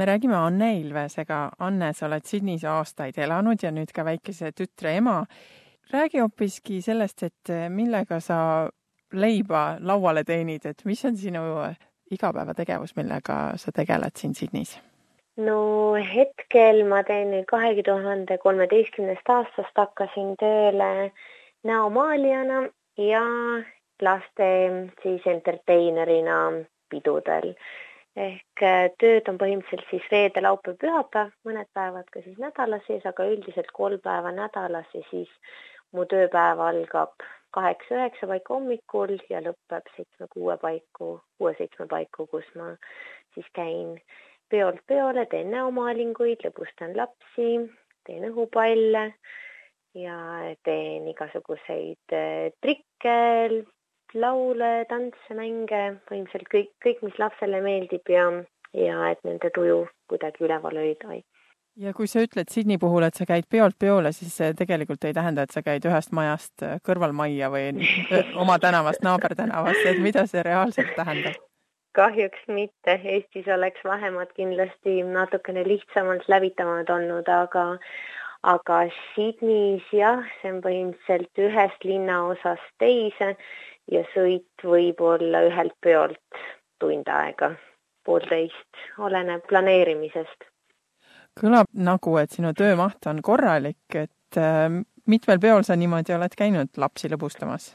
me räägime Anne Ilvesega. Anne, sa oled Sydneys aastaid elanud ja nüüd ka väikese tütre ema. räägi hoopiski sellest, et millega sa leiba lauale teenid, et mis on sinu igapäevategevus, millega sa tegeled siin Sydneys? no hetkel ma teen nüüd kahe tuhande kolmeteistkümnendast aastast hakkasin tööle näomaalijana ja laste siis entertainerina pidudel ehk äh, tööd on põhimõtteliselt siis reede, laupäev, pühapäev, mõned päevad ka siis nädala sees, aga üldiselt kolm päeva nädalas ja siis mu tööpäev algab kaheksa-üheksa paiku hommikul ja lõpeb seitsme-kuue paiku, kuue-seitsme paiku, kus ma siis käin peolt peole, teen näomaalinguid, lõbustan lapsi, teen õhupalle ja teen igasuguseid äh, trikke, laule, tantse, mänge, põhimõtteliselt kõik, kõik, mis lapsele meeldib ja, ja et nende tuju kuidagi üleval hoida. ja kui sa ütled Sydney puhul, et sa käid peolt peole, siis see tegelikult ei tähenda, et sa käid ühest majast kõrvalmajja või oma tänavast naabertänavast, et mida see reaalselt tähendab? kahjuks mitte, Eestis oleks vahemad kindlasti natukene lihtsamalt läbitavad olnud, aga aga Sydneys jah, see on põhimõtteliselt ühest linnaosast teise ja sõit võib olla ühelt peolt tund aega, poolteist, oleneb planeerimisest. kõlab nagu, et sinu töömaht on korralik, et äh, mitmel peol sa niimoodi oled käinud lapsi lõbustamas?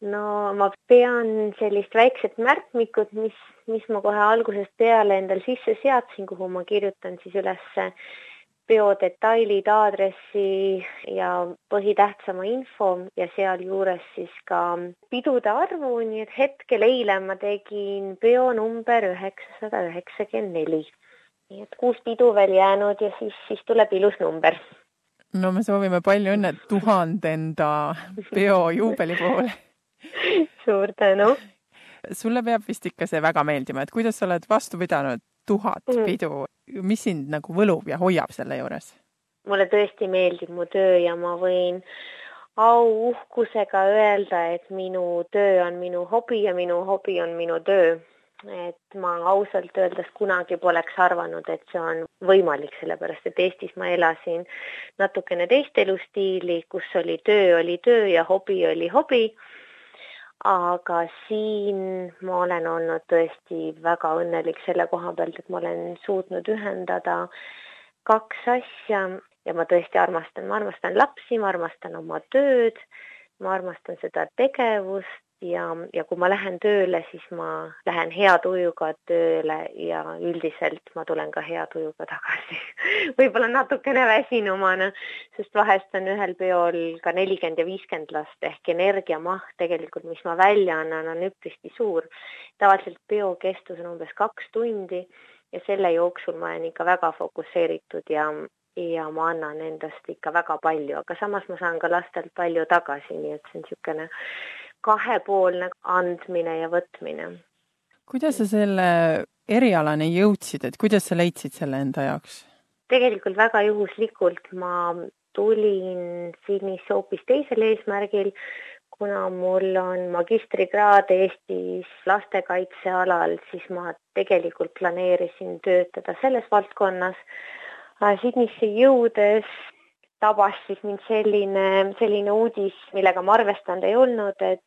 no ma pean sellist väikset märkmikut, mis, mis ma kohe algusest peale endal sisse seadsin, kuhu ma kirjutan siis ülesse peo detailid, aadressi ja põhitähtsama info ja sealjuures siis ka pidude arvu, nii et hetkel eile ma tegin peo number üheksasada üheksakümmend neli. nii et kuus pidu veel jäänud ja siis, siis tuleb ilus number. no me soovime palju õnne tuhandenda peo juubeli puhul suur tänu! sulle peab vist ikka see väga meeldima, et kuidas sa oled vastu pidanud tuhat mm. pidu, mis sind nagu võlub ja hoiab selle juures? mulle tõesti meeldib mu töö ja ma võin au uhkusega öelda, et minu töö on minu hobi ja minu hobi on minu töö. et ma ausalt öeldes kunagi poleks arvanud, et see on võimalik, sellepärast et Eestis ma elasin natukene teist elustiili, kus oli töö oli töö ja hobi oli hobi aga siin ma olen olnud tõesti väga õnnelik selle koha pealt, et ma olen suutnud ühendada kaks asja. Ja ma tõesti armastan, ma armastan lapsi, ma armastan oma tööd, ma armastan seda tegevust ja, ja kui ma lähen tööle, siis ma lähen hea tujuga tööle ja üldiselt ma tulen ka hea tujuga tagasi võib-olla natukene väsinumana, sest vahest on ühel peol ka nelikümmend ja viiskümmend last ehk energiamaht tegelikult, mis ma välja annan, on üpriski suur. tavaliselt peo kestus on umbes kaks tundi ja selle jooksul ma olen ikka väga fokusseeritud ja, ja ma annan endast ikka väga palju, aga samas ma saan ka lastelt palju tagasi, nii et see on niisugune kahepoolne andmine ja võtmine. kuidas sa selle erialani jõudsid, et kuidas sa leidsid selle enda jaoks? tegelikult väga juhuslikult ma tulin Sydneysse hoopis teisel eesmärgil, kuna mul on magistrikraad Eestis lastekaitsealal, siis ma tegelikult planeerisin töötada selles valdkonnas. Sydneysse jõudes tabas siis mind selline, selline uudis, millega ma arvestanud ei olnud, et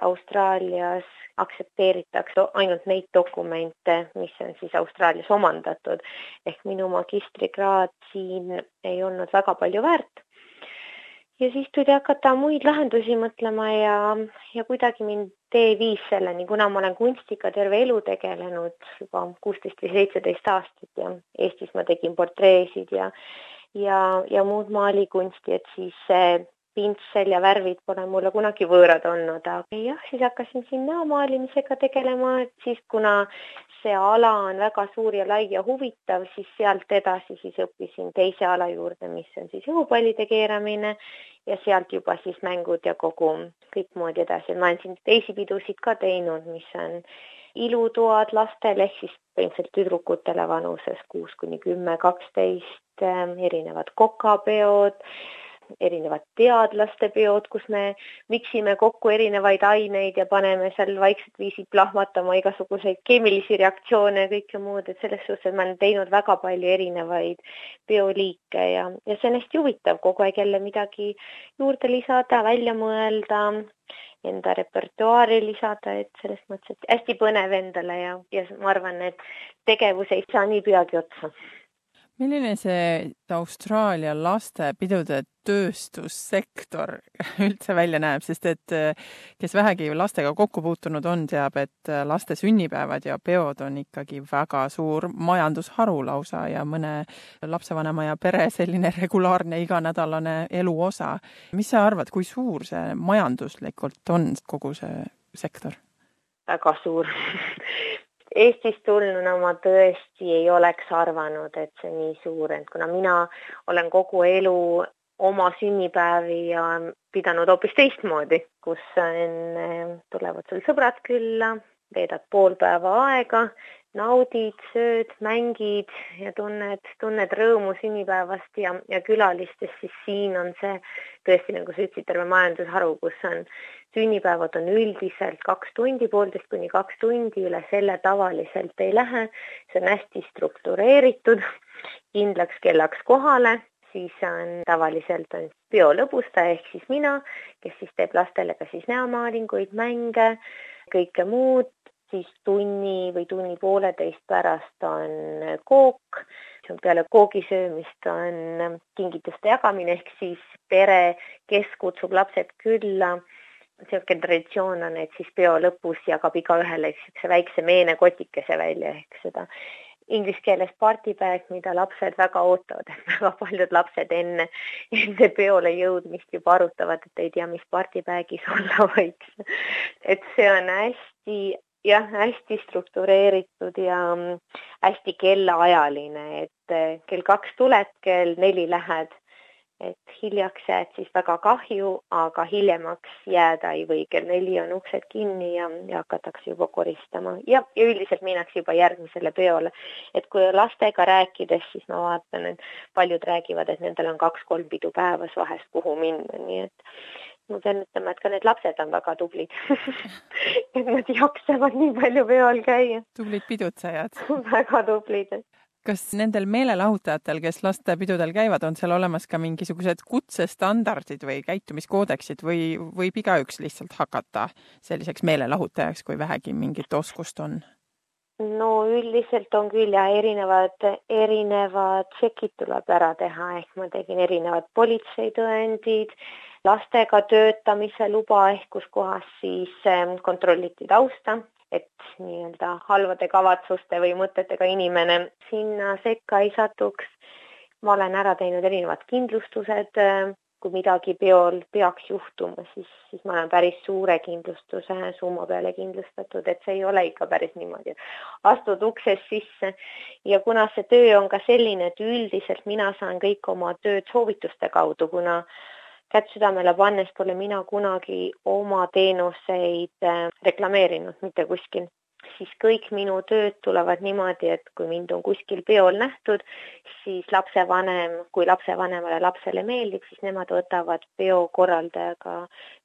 Austraalias aktsepteeritakse ainult neid dokumente, mis on siis Austraalias omandatud. ehk minu magistrikraad siin ei olnud väga palju väärt. ja siis tuli hakata muid lahendusi mõtlema ja, ja kuidagi mind tee viis selleni, kuna ma olen kunstiga terve elu tegelenud juba kuusteist või seitseteist aastat ja Eestis ma tegin portreesid ja ja, ja muud maalikunsti, et siis see pintsel ja värvid pole mulle kunagi võõrad olnud, aga jah, siis hakkasin siin näomaalimisega tegelema, et siis kuna see ala on väga suur ja lai ja huvitav, siis sealt edasi siis õppisin teise ala juurde, mis on siis õhupallide keeramine ja sealt juba siis mängud ja kogu kõik moodi edasi. ma olen siin teisi pidusid ka teinud, mis on ilutoad lastele ehk siis põhimõtteliselt tüdrukutele vanuses kuus kuni kümme, kaksteist, erinevad kokapeod erinevad teadlaste peod, kus me miksime kokku erinevaid aineid ja paneme seal vaikselt viisil plahvatama igasuguseid keemilisi reaktsioone ja kõike muud, et selles suhtes ma olen teinud väga palju erinevaid peoliike ja, ja see on hästi huvitav kogu aeg jälle midagi juurde lisada, välja mõelda enda repertuaari lisada, et selles mõttes, et hästi põnev endale ja, ja ma arvan, et tegevus ei saa nii peagi otsa milline see Austraalia lastepidude tööstussektor üldse välja näeb, sest et kes vähegi lastega kokku puutunud on, teab, et laste sünnipäevad ja peod on ikkagi väga suur majandusharu lausa ja mõne lapsevanema ja pere selline regulaarne iganädalane elu osa. mis sa arvad, kui suur see majanduslikult on, kogu see sektor? väga suur Eestist tulnuna ma tõesti ei oleks arvanud, et see nii suur, et kuna mina olen kogu elu oma sünnipäevi ja pidanud hoopis teistmoodi, kus enne tulevad sul sõbrad külla, veedad pool päeva aega, naudid, sööd, mängid ja tunned, tunned rõõmu sünnipäevast ja, ja külalistest, siis siin on see tõesti, nagu sa ütlesid, terve majandusharu, kus on sünnipäevad on üldiselt kaks tundi, poolteist kuni kaks tundi, üle selle tavaliselt ei lähe. see on hästi struktureeritud, kindlaks kellaks kohale, siis on tavaliselt on peo lõbustaja ehk siis mina, kes siis teeb lastele ka siis näomaalinguid, mänge, kõike muud, siis tunni või tunni pooleteist pärast on kook, peale koogi söömist on kingituste jagamine ehk siis pere, kes kutsub lapsed külla niisugune traditsioon on, et siis peo lõpus jagab igaühele niisuguse väikse meenekotikese välja ehk seda inglise keeles party bag, mida lapsed väga ootavad, et väga paljud lapsed enne, enne peole jõudmist juba arutavad, et ei tea, mis party bag'is olla võiks. et see on hästi jah, hästi struktureeritud ja mm, hästi kellaajaline, et kell kaks tuled, kell neli lähed. Et hiljaks jääd, siis väga kahju, aga hiljemaks jääda ei või, kell neli on uksed kinni ja, ja hakatakse juba koristama. Ja, ja üldiselt minnakse juba järgmisele peole. et kui lastega rääkides, siis ma vaatan, et paljud räägivad, et nendel on kaks-kolm pidu päevas vahest, kuhu minna, nii et ma pean ütlema, et ka need lapsed on väga tublid et nad jaksavad nii palju peol käia. tublid pidutsejad väga tublid kas nendel meelelahutajatel, kes lastepidudel käivad, on seal olemas ka mingisugused kutsestandardid või käitumiskoodeksid või võib igaüks lihtsalt hakata selliseks meelelahutajaks, kui vähegi mingit oskust on? no üldiselt on küll ja erinevad, erinevad tšekid tuleb ära teha, ehk ma tegin erinevad politseitõendid, lastega töötamise luba ehk kus kohas siis ähm, kontrolliti tausta et nii-öelda halvade kavatsuste või mõtetega inimene sinna sekka ei satuks. ma olen ära teinud erinevad kindlustused, kui midagi peol peaks juhtuma, siis, siis ma olen päris suure kindlustuse summa peale kindlustatud, et see ei ole ikka päris niimoodi, et astud uksest sisse ja kuna see töö on ka selline, et üldiselt mina saan kõik oma tööd soovituste kaudu, kuna kätt südamele pannes pole mina kunagi oma teenuseid äh, reklameerinud mitte kuskil, siis kõik minu tööd tulevad niimoodi, et kui mind on kuskil peol nähtud, siis lapsevanem, kui lapsevanemale lapsele meeldib, siis nemad võtavad peo korraldajaga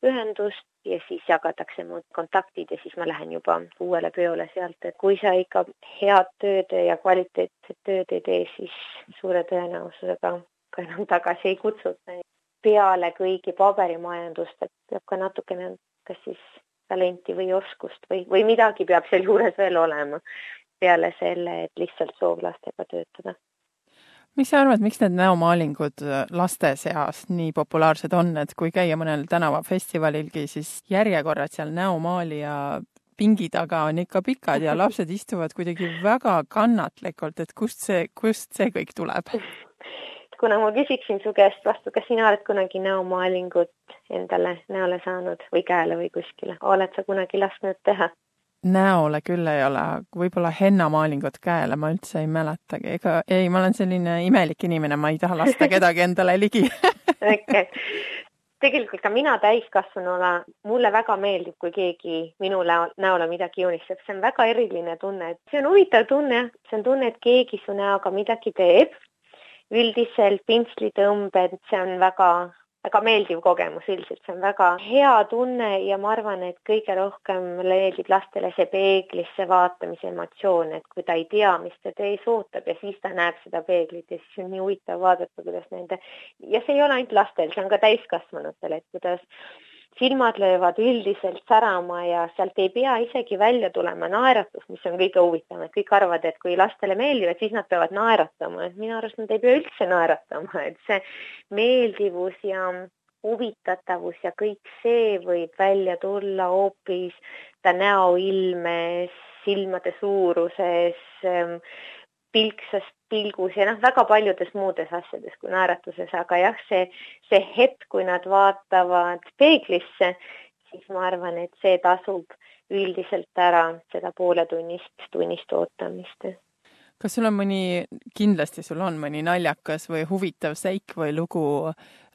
ühendust ja siis jagatakse mu kontaktid ja siis ma lähen juba uuele peole sealt, et kui sa ikka head tööd ja kvaliteetset tööd ei tee, siis suure tõenäosusega ka enam tagasi ei kutsuta peale kõigi paberimajandust, et peab ka natukene kas siis talenti või oskust või, või midagi peab sealjuures veel olema peale selle, et lihtsalt soov lastega töötada. mis sa arvad, miks need näomaalingud laste seas nii populaarsed on, et kui käia mõnel tänavafestivalilgi, siis järjekorrad seal näomaalija pingi taga on ikka pikad ja lapsed istuvad kuidagi väga kannatlikult, et kust see, kust see kõik tuleb? kuna ma küsiksin su käest vastu, kas sina oled kunagi näomaalingut endale näole saanud või käele või kuskile, oled sa kunagi lasknud teha? näole küll ei ole, võib-olla hennamaalingut käele ma üldse ei mäletagi, ega ei, ma olen selline imelik inimene, ma ei taha lasta kedagi endale ligi. Okay. tegelikult ka mina täiskasvanuna, mulle väga meeldib, kui keegi minu näole midagi joonistab, see on väga eriline tunne, et see on huvitav tunne, see on tunne, et keegi su näoga midagi teeb üldiselt pintslitõmbed, see on väga, väga meeldiv kogemus üldiselt, see on väga hea tunne ja ma arvan, et kõige rohkem meeldib lastele see peeglisse vaatamise emotsioon, et kui ta ei tea, mis teda ees ootab ja siis ta näeb seda peeglit ja siis on nii huvitav vaadata, kuidas nende ja see ei ole ainult lastel, see on ka täiskasvanutel, et kuidas silmad löövad üldiselt särama ja sealt ei pea isegi välja tulema naeratus, mis on kõige huvitavam, et kõik arvavad, et kui lastele meeldivad, siis nad peavad naeratama, et minu arust nad ei pea üldse naeratama, et see meeldivus ja huvitatavus ja kõik see võib välja tulla hoopis ta näoilmes, silmade suuruses, pilksas pilgus ja noh, väga paljudes muudes asjades kui naeratuses, aga jah, see, see hetk, kui nad vaatavad peeglisse, siis ma arvan, et see tasub üldiselt ära seda pooletunnist, tunnist ootamist. kas sul on mõni, kindlasti sul on mõni naljakas või huvitav seik või lugu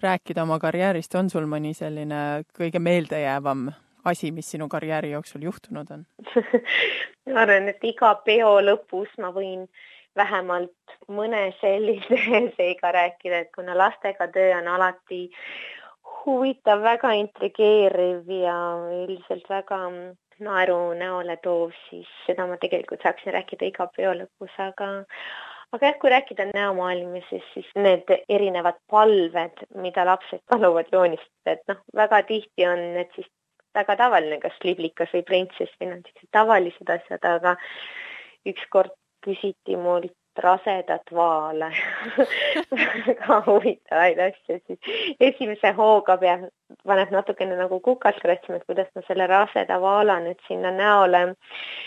rääkida oma karjäärist, on sul mõni selline kõige meeldejäävam asi, mis sinu karjääri jooksul juhtunud on ma arvan, et iga peo lõpus ma võin vähemalt mõne sellise seiga rääkida, et kuna lastega töö on alati huvitav, väga intrigeeriv ja üldiselt väga naeru näole toov, siis seda ma tegelikult saaksin rääkida iga peo lõpus, aga aga jah, kui rääkida näomaailmisest, siis need erinevad palved, mida lapsed paluvad joonistada, et noh, väga tihti on need siis väga tavaline, kas liblikas või printsess või noh, niisugused tavalised asjad, aga ükskord küsiti mult rasedat vaale. Väga huvitavaid asju, siis esimese hooga peab, paneb natukene nagu kukalt kratsima, et kuidas ma selle raseda vaala nüüd sinna näole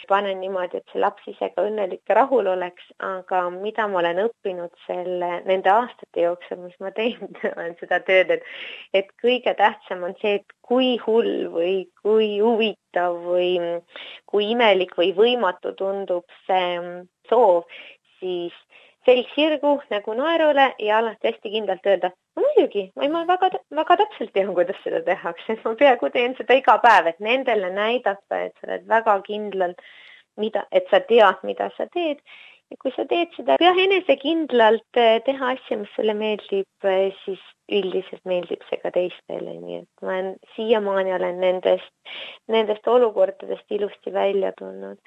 panen niimoodi, et see laps ise ka õnnelik ja rahul oleks, aga mida ma olen õppinud selle, nende aastate jooksul, mis ma teinud olen seda tööd, et et kõige tähtsam on see, et kui hull või kui huvitav või kui imelik või võimatu tundub see soov, siis selg sirgu, nägu naerule ja alati hästi kindlalt öelda, muidugi, ma, ma väga, väga täpselt tean, kuidas seda tehakse, ma peaaegu teen seda iga päev, et nendele näidata, et sa oled väga kindlalt, mida, et sa tead, mida sa teed. Ja kui sa teed seda jah, enesekindlalt eh, teha asja, mis sulle meeldib, eh, siis üldiselt meeldib see ka teistele, nii et ma olen, siiamaani olen nendest, nendest olukordadest ilusti välja tulnud.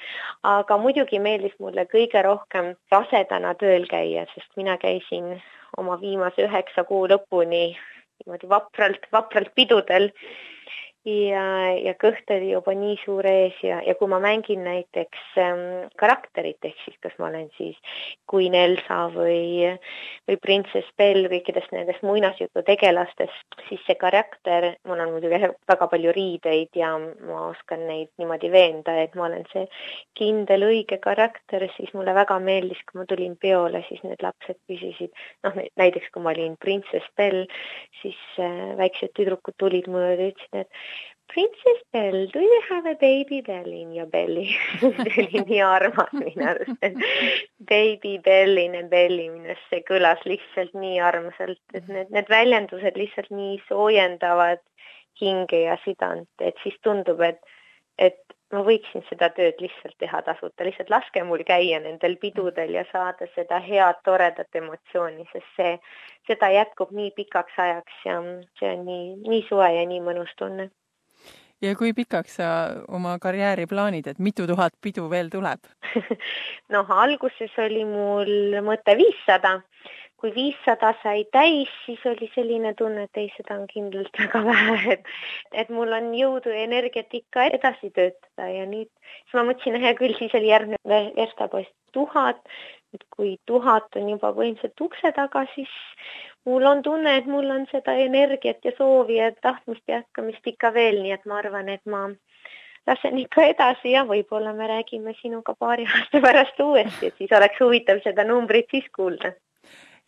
aga muidugi meeldis mulle kõige rohkem rasedana tööl käia, sest mina käisin oma viimase üheksa kuu lõpuni niimoodi vapralt, vapralt pidudel ja, ja kõht oli juba nii suur ees ja, ja kui ma mängin näiteks ähm, karakterit, ehk siis kas ma olen siis Queen Elsa või, või printsess Belle kõikidest nendest muinasjutu tegelastest, siis see karakter, mul on muidugi väga palju riideid ja ma oskan neid niimoodi veenda, et ma olen see kindel õige karakter, siis mulle väga meeldis, kui ma tulin peole, siis need lapsed küsisid, noh näiteks kui ma olin printsess Belle, siis äh, väiksed tüdrukud tulid mulle ja ütlesid, et Princess Belle, do you have a baby belly in your belly? See oli nii armas minu arust, et baby belline belly minu arust see kõlas lihtsalt nii armsalt, et need, need väljendused lihtsalt nii soojendavad hinge ja südant, et siis tundub, et, et ma võiksin seda tööd lihtsalt teha tasuta, lihtsalt laske mul käia nendel pidudel ja saada seda head toredat emotsiooni, sest see, seda jätkub nii pikaks ajaks ja see on nii, nii soe ja nii mõnus tunne ja kui pikaks sa oma karjääri plaanid, et mitu tuhat pidu veel tuleb? Noh, alguses oli mul mõte viissada. kui viissada sai täis, siis oli selline tunne, et ei, seda on kindlalt väga vähe, et, et mul on jõudu ja energiat ikka edasi töötada. Ja nüüd, siis ma mõtlesin, hea küll, siis oli järgmine verstapost tuhat, et kui tuhat on juba põhimõtteliselt ukse taga, siis mul on tunne, et mul on seda energiat ja soovi ja tahtmist jätkamist ikka veel, nii et ma arvan, et ma lasen ikka edasi ja võib-olla me räägime sinuga paari aasta pärast uuesti, et siis oleks huvitav seda numbrit siis kuulda.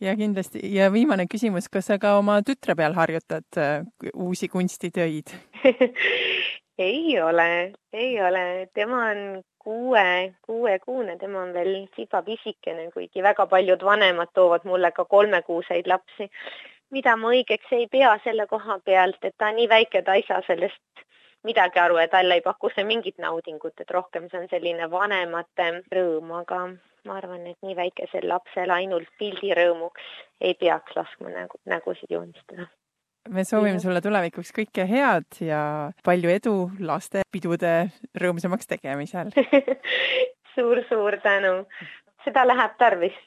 ja kindlasti ja viimane küsimus, kas sa ka oma tütre peal harjutad äh, uusi kunstitöid ei ole, ei ole, tema on kuue, kuuekuune, tema on veel sibapisikene, kuigi väga paljud vanemad toovad mulle ka kolmekuuseid lapsi, mida ma õigeks ei pea selle koha pealt, et ta on nii väike, ta ei saa sellest midagi aru ja talle ei paku see mingit naudingut, et rohkem see on selline vanemate rõõm, aga ma arvan, et nii väikesel lapsel ainult pildirõõmuks ei peaks laskma nägu, nägusid joonistada me soovime sulle tulevikuks kõike head ja palju edu lastepidude rõõmsamaks tegemisel. Suur-suur tänu, seda läheb tarvis